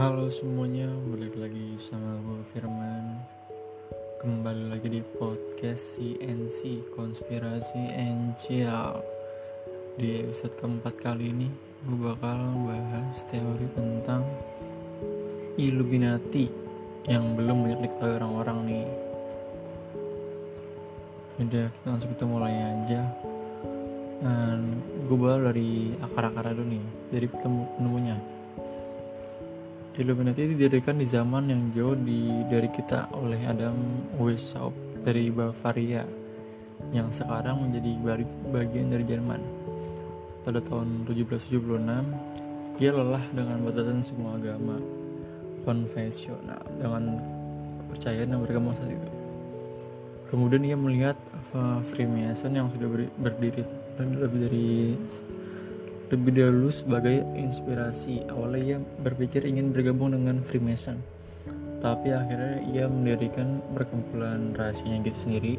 Halo semuanya, balik lagi sama gue Firman. Kembali lagi di podcast CNC Konspirasi Angel Di episode keempat kali ini Gue bakal bahas teori tentang Illuminati Yang belum banyak diketahui orang-orang nih. Udah kita langsung kita mulai aja. Dan gue bawa dari akar-akar dulu nih Dari penemunya Illuminati didirikan di zaman yang jauh di, dari kita oleh Adam Weishaupt dari Bavaria yang sekarang menjadi bagian dari Jerman. Pada tahun 1776, ia lelah dengan batasan semua agama konvensional dengan kepercayaan yang berkembang saat itu. Kemudian ia melihat uh, Freemason yang sudah berdiri lebih dari lebih dahulu sebagai inspirasi. Awalnya ia berpikir ingin bergabung dengan Freemason, tapi akhirnya ia mendirikan perkumpulan rahasianya gitu sendiri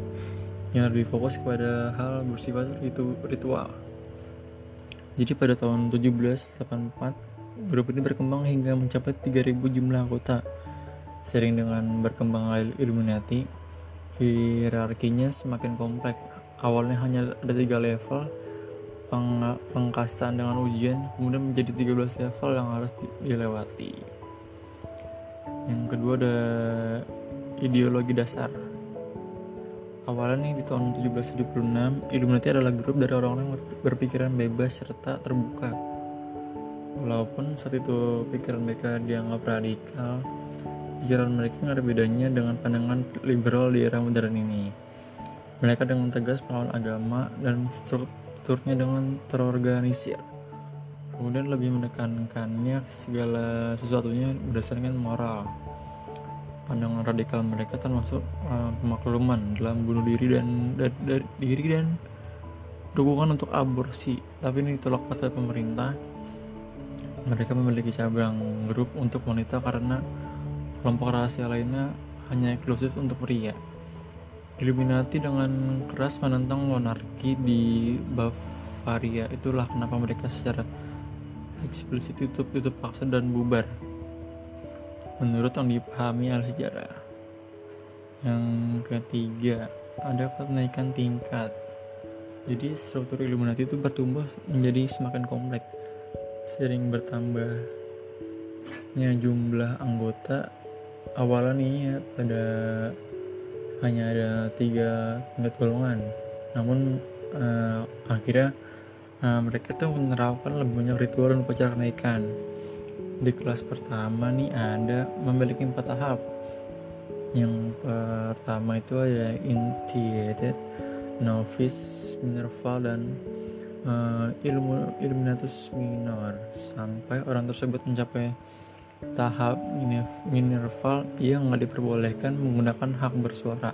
yang lebih fokus kepada hal bersifat itu ritual. Jadi pada tahun 1784, grup ini berkembang hingga mencapai 3000 jumlah anggota. Sering dengan berkembang Illuminati, hierarkinya semakin kompleks. Awalnya hanya ada tiga level, peng pengkastaan dengan ujian kemudian menjadi 13 level yang harus dilewati. Yang kedua ada ideologi dasar. Awalnya nih di tahun 1776 Illuminati adalah grup dari orang-orang yang berpikiran bebas serta terbuka. Walaupun saat itu pikiran mereka dianggap radikal pikiran mereka nggak ada bedanya dengan pandangan liberal di era modern ini. Mereka dengan tegas melawan agama dan strukturnya dengan terorganisir. Kemudian lebih menekankannya segala sesuatunya berdasarkan moral. Pandangan radikal mereka termasuk uh, pemakluman dalam bunuh diri dan, dan, dan diri dan dukungan untuk aborsi. Tapi ini ditolak oleh pemerintah. Mereka memiliki cabang grup untuk wanita karena kelompok rahasia lainnya hanya eksklusif untuk pria. Illuminati dengan keras menentang monarki di Bavaria. Itulah kenapa mereka secara eksplisit tutup tutup paksa dan bubar. Menurut yang dipahami al sejarah. Yang ketiga, ada kenaikan tingkat. Jadi struktur Illuminati itu bertumbuh menjadi semakin kompleks. Sering bertambahnya jumlah anggota awalnya nih ya, pada hanya ada tiga tingkat golongan. Namun uh, akhirnya uh, mereka tuh menerapkan lebih banyak ritual dan upacara kenaikan. Di kelas pertama nih ada memiliki empat tahap. Yang pertama itu ada initiated novice minerval dan uh, ilmu illuminatus minor. Sampai orang tersebut mencapai tahap minerval yang nggak diperbolehkan menggunakan hak bersuara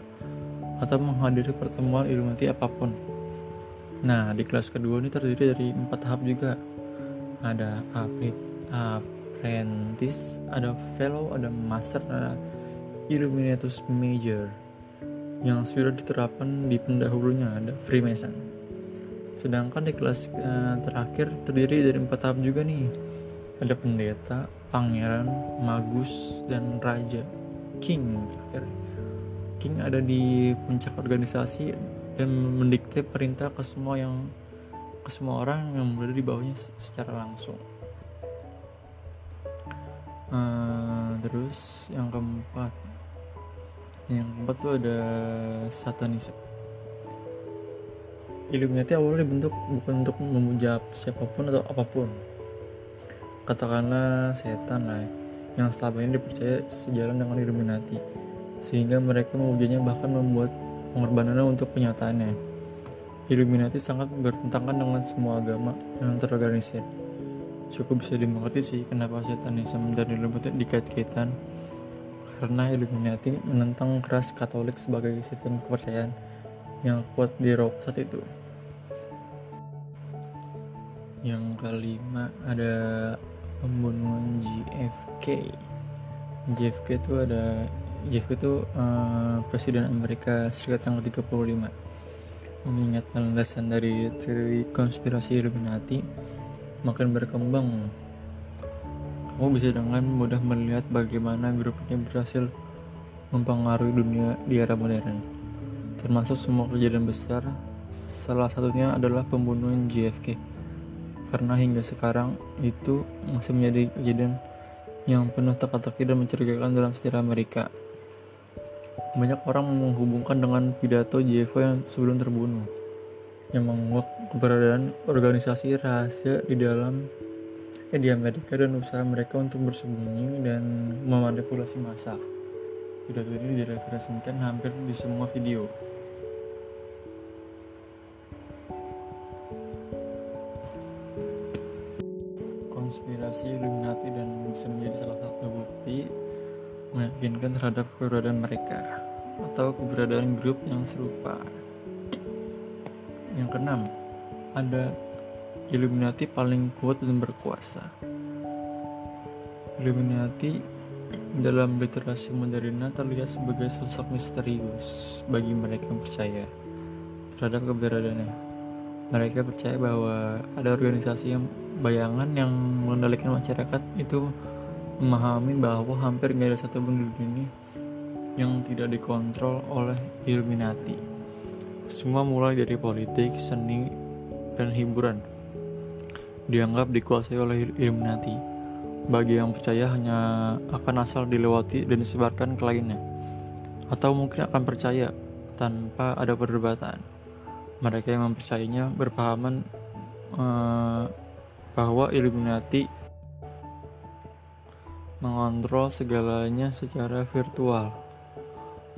atau menghadiri pertemuan Illuminati apa pun. Nah, di kelas kedua ini terdiri dari empat tahap juga. Ada apprentice, ada fellow, ada master, ada Illuminatus major yang sudah diterapkan di pendahulunya ada Freemason. Sedangkan di kelas uh, terakhir terdiri dari empat tahap juga nih. Ada pendeta, pangeran, magus, dan raja. King terakhir. King ada di puncak organisasi dan mendikte perintah ke semua yang ke semua orang yang berada di bawahnya secara langsung. Uh, terus yang keempat, yang keempat tuh ada satanisme. Illuminati awalnya dibentuk bukan untuk memuja siapa pun atau apa pun, katakanlah setan lah yang selama ini dipercaya sejalan dengan Illuminati sehingga mereka mewujudnya bahkan membuat pengorbanannya untuk kenyataannya. Illuminati sangat bertentangan dengan semua agama yang terorganisir. Cukup bisa dimengerti sih kenapa setanisme dan Illuminati dikait-kaitan karena Illuminati menentang keras Katolik sebagai sistem kepercayaan yang kuat di Eropa saat itu. Yang kelima ada pembunuhan JFK JFK itu ada JFK itu uh, presiden Amerika Serikat yang ke-35 mengingat landasan dari teori konspirasi Illuminati makin berkembang kamu bisa dengan mudah melihat bagaimana grup ini berhasil mempengaruhi dunia di era modern. Termasuk semua kejadian besar, salah satunya adalah pembunuhan JFK. Karena hingga sekarang itu masih menjadi kejadian yang penuh teka-teki dan mencurigakan dalam sejarah Amerika. Banyak orang menghubungkan dengan pidato JFK yang sebelum terbunuh, yang menguak keberadaan organisasi rahasia di dalam eh, di Amerika dan usaha mereka untuk bersembunyi dan memanipulasi massa. Pidato ini direferensikan hampir di semua video. Konspirasi Illuminati dan bisa menjadi salah satu bukti meyakinkan terhadap keberadaan mereka atau keberadaan grup yang serupa. Yang keenam, ada Illuminati paling kuat dan berkuasa. Illuminati dalam literasi moderna terlihat sebagai sosok misterius bagi mereka yang percaya terhadap keberadaannya. Mereka percaya bahwa ada organisasi yang bayangan yang mengendalikan masyarakat itu memahami bahwa hampir nggak ada satu pun di dunia yang tidak dikontrol oleh Illuminati. Semua mulai dari politik, seni, dan hiburan dianggap dikuasai oleh Illuminati. Bagi yang percaya hanya akan asal dilewati dan disebarkan ke lainnya. Atau mungkin akan percaya tanpa ada perdebatan. Mereka yang mempercayainya berpahaman uh, bahwa Illuminati mengontrol segalanya secara virtual.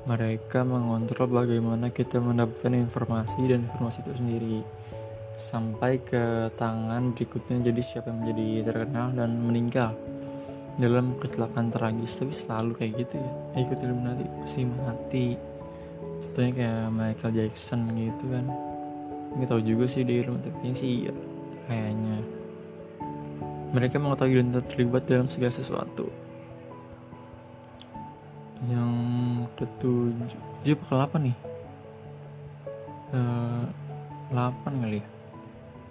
Mereka mengontrol bagaimana kita mendapatkan informasi dan informasi itu sendiri. Sampai ke tangan berikutnya jadi siapa yang menjadi terkenal dan meninggal. Dalam kecelakaan tragis tapi selalu kayak gitu ya. Ikut Illuminati pasti mati. Contohnya kayak Michael Jackson gitu kan nggak tahu juga sih di Illuminati tapi sih iya kayaknya. Mereka mengetahui dan terlibat dalam segala sesuatu. Yang ketujuh dia bakal apa nih. Uh, eh, 8 kali ya?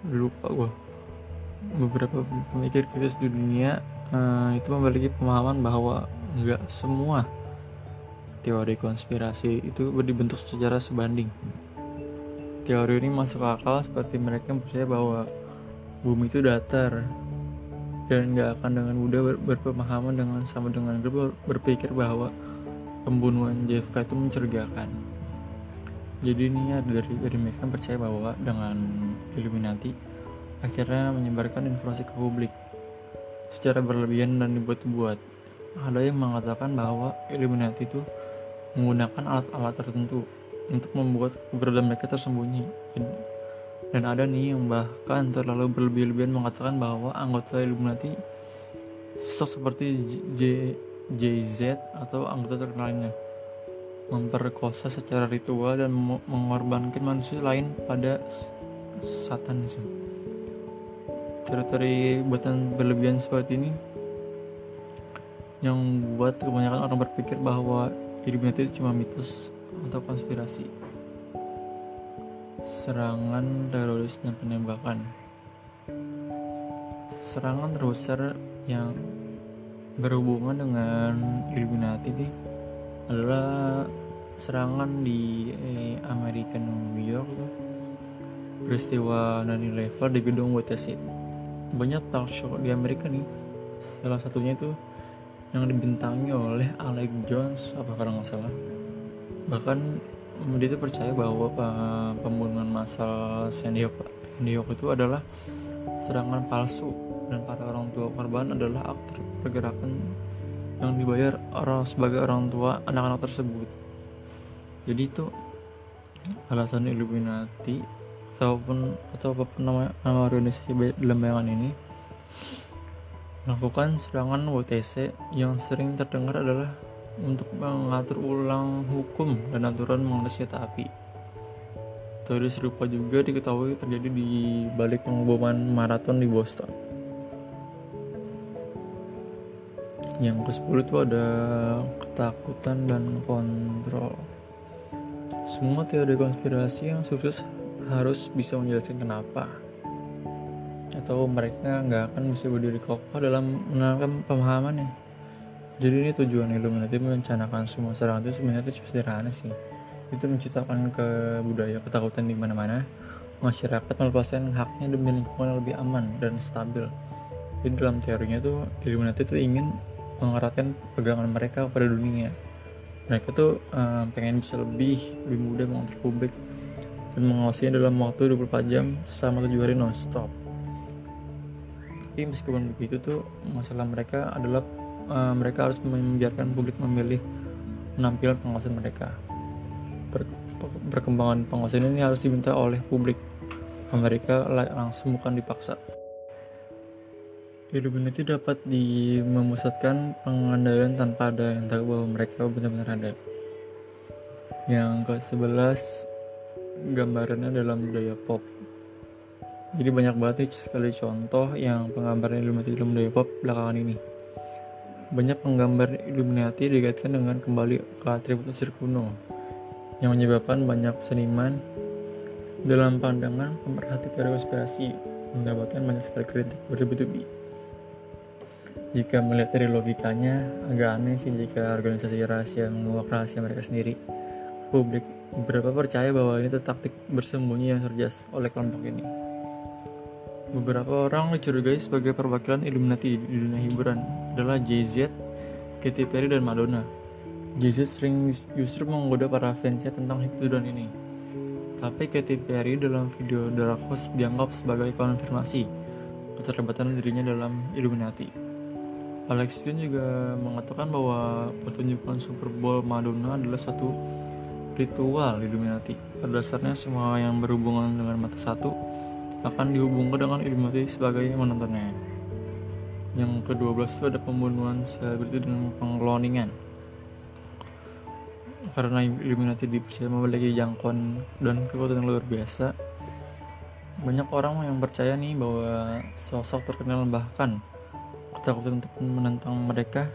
Lupa gue beberapa pemikir kritis di dunia uh, itu memiliki pemahaman bahwa nggak semua teori konspirasi itu dibentuk secara sebanding. Teori ini masuk akal seperti mereka yang percaya bahwa bumi itu datar. Dan nggak akan dengan mudah ber berpemahaman dengan sama dengan berpikir bahwa pembunuhan JFK itu mencurigakan. Jadi ini ya dari dari mereka percaya bahwa dengan Illuminati akhirnya menyebarkan informasi ke publik secara berlebihan dan dibuat-buat. Ada yang mengatakan bahwa Illuminati itu menggunakan alat-alat tertentu untuk membuat keberadaan mereka tersembunyi dan ada nih yang bahkan terlalu berlebih-lebihan mengatakan bahwa anggota Illuminati sosok seperti J, JZ atau anggota terkenalnya memperkosa secara ritual dan mengorbankan manusia lain pada satanisme. Teori-teori buatan berlebihan seperti ini yang membuat kebanyakan orang berpikir bahwa Illuminati itu cuma mitos atau konspirasi. Serangan teroris dan penembakan. Serangan terbesar yang berhubungan dengan Illuminati ini adalah serangan di eh, Amerika New York peristiwa 9/11 di gedung WTC banyak talk show di Amerika nih salah satunya itu yang dibintangi oleh Alex Jones apa kalau nggak salah bahkan dia itu percaya bahwa pembunuhan massal Hook itu adalah serangan palsu dan para orang tua korban adalah aktor pergerakan yang dibayar orang sebagai orang tua anak-anak tersebut. Jadi itu alasan Illuminati ataupun atau apa pun nama, nama organisasi dalam bayangan ini melakukan serangan WTC yang sering terdengar adalah untuk mengatur ulang hukum dan aturan mengenai senjata api. Teori serupa juga diketahui terjadi di balik pengeboman maraton di Boston. yang ke 10 itu ada ketakutan dan kontrol semua teori konspirasi yang sukses harus bisa menjelaskan kenapa atau mereka nggak akan bisa berdiri kokoh dalam menanamkan pemahamannya. Jadi ini tujuan Illuminati merencanakan semua serangan itu sebenarnya cuma sederhana sih. Itu menciptakan ke ketakutan di mana-mana. Masyarakat melepaskan haknya demi lingkungan yang lebih aman dan stabil. Jadi dalam teorinya tuh Illuminati itu ingin mengeratkan pegangan mereka pada dunia. Mereka tuh uh, pengen bisa lebih lebih mudah mengontrol publik dan mengawasinya dalam waktu 24 jam selama 7 hari non-stop. Tapi meskipun begitu tuh masalah mereka adalah uh, mereka harus membiarkan publik memilih penampilan pengawasan mereka. Ber perkembangan pengawasan ini harus diminta oleh publik. Amerika langsung bukan dipaksa. Illuminati dapat memusatkan pengandaian tanpa ada yang tahu bahwa mereka benar-benar ada. Yang ke-11 gambarannya dalam budaya pop jadi banyak banget sekali contoh yang penggambaran Illuminati dalam budaya pop belakangan ini banyak penggambar Illuminati dikaitkan dengan kembali ke atribut Mesir kuno yang menyebabkan banyak seniman dalam pandangan pemerhati teori konspirasi mendapatkan banyak sekali kritik bertubi-tubi. Jika melihat dari logikanya agak aneh sih jika organisasi rahasia menguak rahasia mereka sendiri. Publik Beberapa percaya bahwa ini taktik bersembunyi yang cerdas oleh kelompok ini. Beberapa orang dicurigai sebagai perwakilan Illuminati di dunia hiburan adalah Jay-Z, Katy Perry, dan Madonna. Jay-Z sering justru menggoda para fansnya tentang hiburan ini. Tapi Katy Perry dalam video Dark Horse dianggap sebagai konfirmasi keterlibatan dirinya dalam Illuminati. Alex Jones juga mengatakan bahwa pertunjukan Super Bowl Madonna adalah satu ritual Illuminati. Pada dasarnya semua yang berhubungan dengan mata satu akan dihubungkan dengan Illuminati sebagai menontonnya. Yang ke-12 itu ada pembunuhan selebriti dan pengkloningan. Karena Illuminati dipercaya memiliki jangkauan dan kekuatan yang luar biasa, banyak orang yang percaya nih bahwa sosok terkenal bahkan ketakutan untuk menentang mereka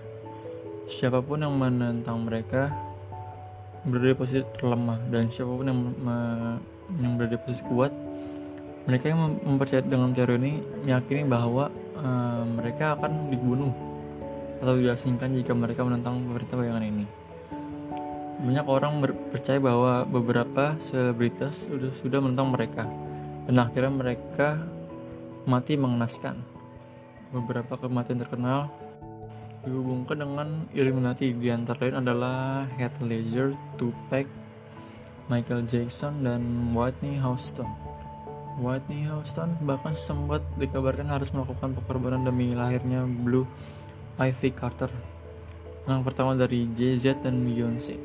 siapa pun yang menentang mereka berada di posisi terlemah dan siapa pun yang yang berada di posisi kuat mereka yang mempercayai dengan teori ini meyakini bahwa uh, mereka akan dibunuh atau diasingkan jika mereka menentang pemerintah bayangan ini. Banyak orang percaya bahwa beberapa selebritas sudah sudah menentang mereka dan akhirnya mereka mati mengenaskan. Beberapa kematian terkenal dihubungkan dengan Illuminati. Di antara lain adalah Heath Ledger, Tupac, Michael Jackson, dan Whitney Houston. Whitney Houston bahkan sempat dikabarkan harus melakukan pengorbanan demi lahirnya Blue Ivy Carter, yang pertama dari Jay-Z dan Beyonce.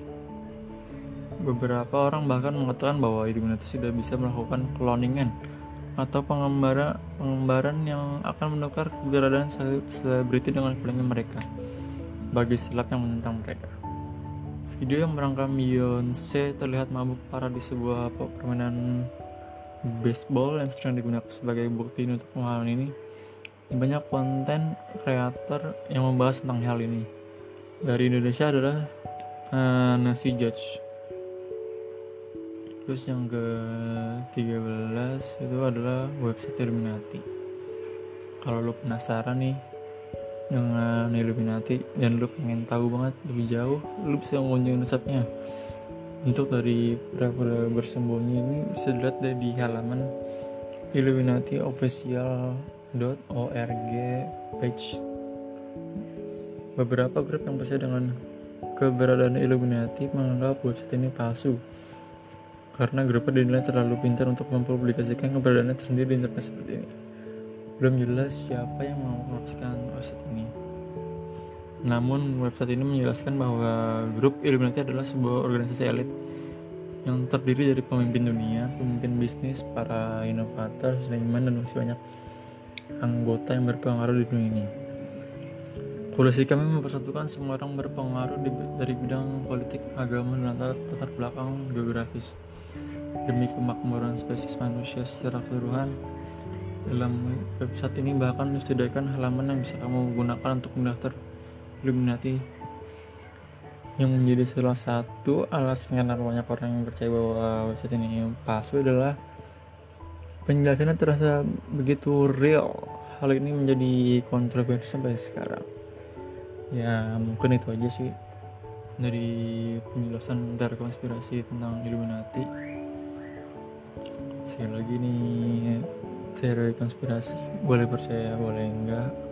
Beberapa orang bahkan mengatakan bahwa Illuminati sudah bisa melakukan cloningan atau pengembaraan pengembaraan yang akan menukar keberadaan selebriti dengan filmnya mereka bagi silap yang menentang mereka. Video yang merangkam Beyonce terlihat mabuk parah di sebuah permainan baseball yang sedang digunakan sebagai bukti untuk pengalaman ini. Banyak konten kreator yang membahas tentang hal ini. Dari Indonesia adalah uh, Nasi Judge terus yang ke 13 itu adalah website Illuminati kalau lo penasaran nih dengan Illuminati dan lo pengen tahu banget lebih jauh lo bisa mengunjungi websitenya untuk dari berapa bersembunyi ini bisa dilihat dari di halaman Illuminati official.org page beberapa grup yang percaya dengan keberadaan Illuminati menganggap website ini palsu karena grupnya dinilai terlalu pintar untuk mempublikasikan keberadaannya sendiri di internet seperti ini. Belum jelas siapa yang mau website ini. Namun website ini menjelaskan bahwa grup Illuminati adalah sebuah organisasi elit yang terdiri dari pemimpin dunia, pemimpin bisnis, para inovator, seniman, dan masih banyak anggota yang berpengaruh di dunia ini. Polisi kami mempersatukan semua orang berpengaruh di, dari bidang politik, agama, dan latar, latar belakang geografis demi kemakmuran spesies manusia secara keseluruhan. Dalam website ini bahkan disediakan halaman yang bisa kamu gunakan untuk mendaftar Illuminati. Yang menjadi salah satu alasan karena banyak orang yang percaya bahwa website ini palsu adalah penjelasannya terasa begitu real. Hal ini menjadi kontroversi sampai sekarang. Ya mungkin itu aja sih dari penjelasan dari konspirasi tentang Illuminati. Sekali lagi nih teori konspirasi boleh percaya boleh enggak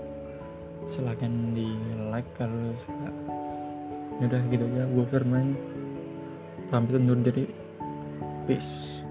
silahkan di like kalau suka. Yaudah gitu aja. Gue Firman. Pamit undur diri. Peace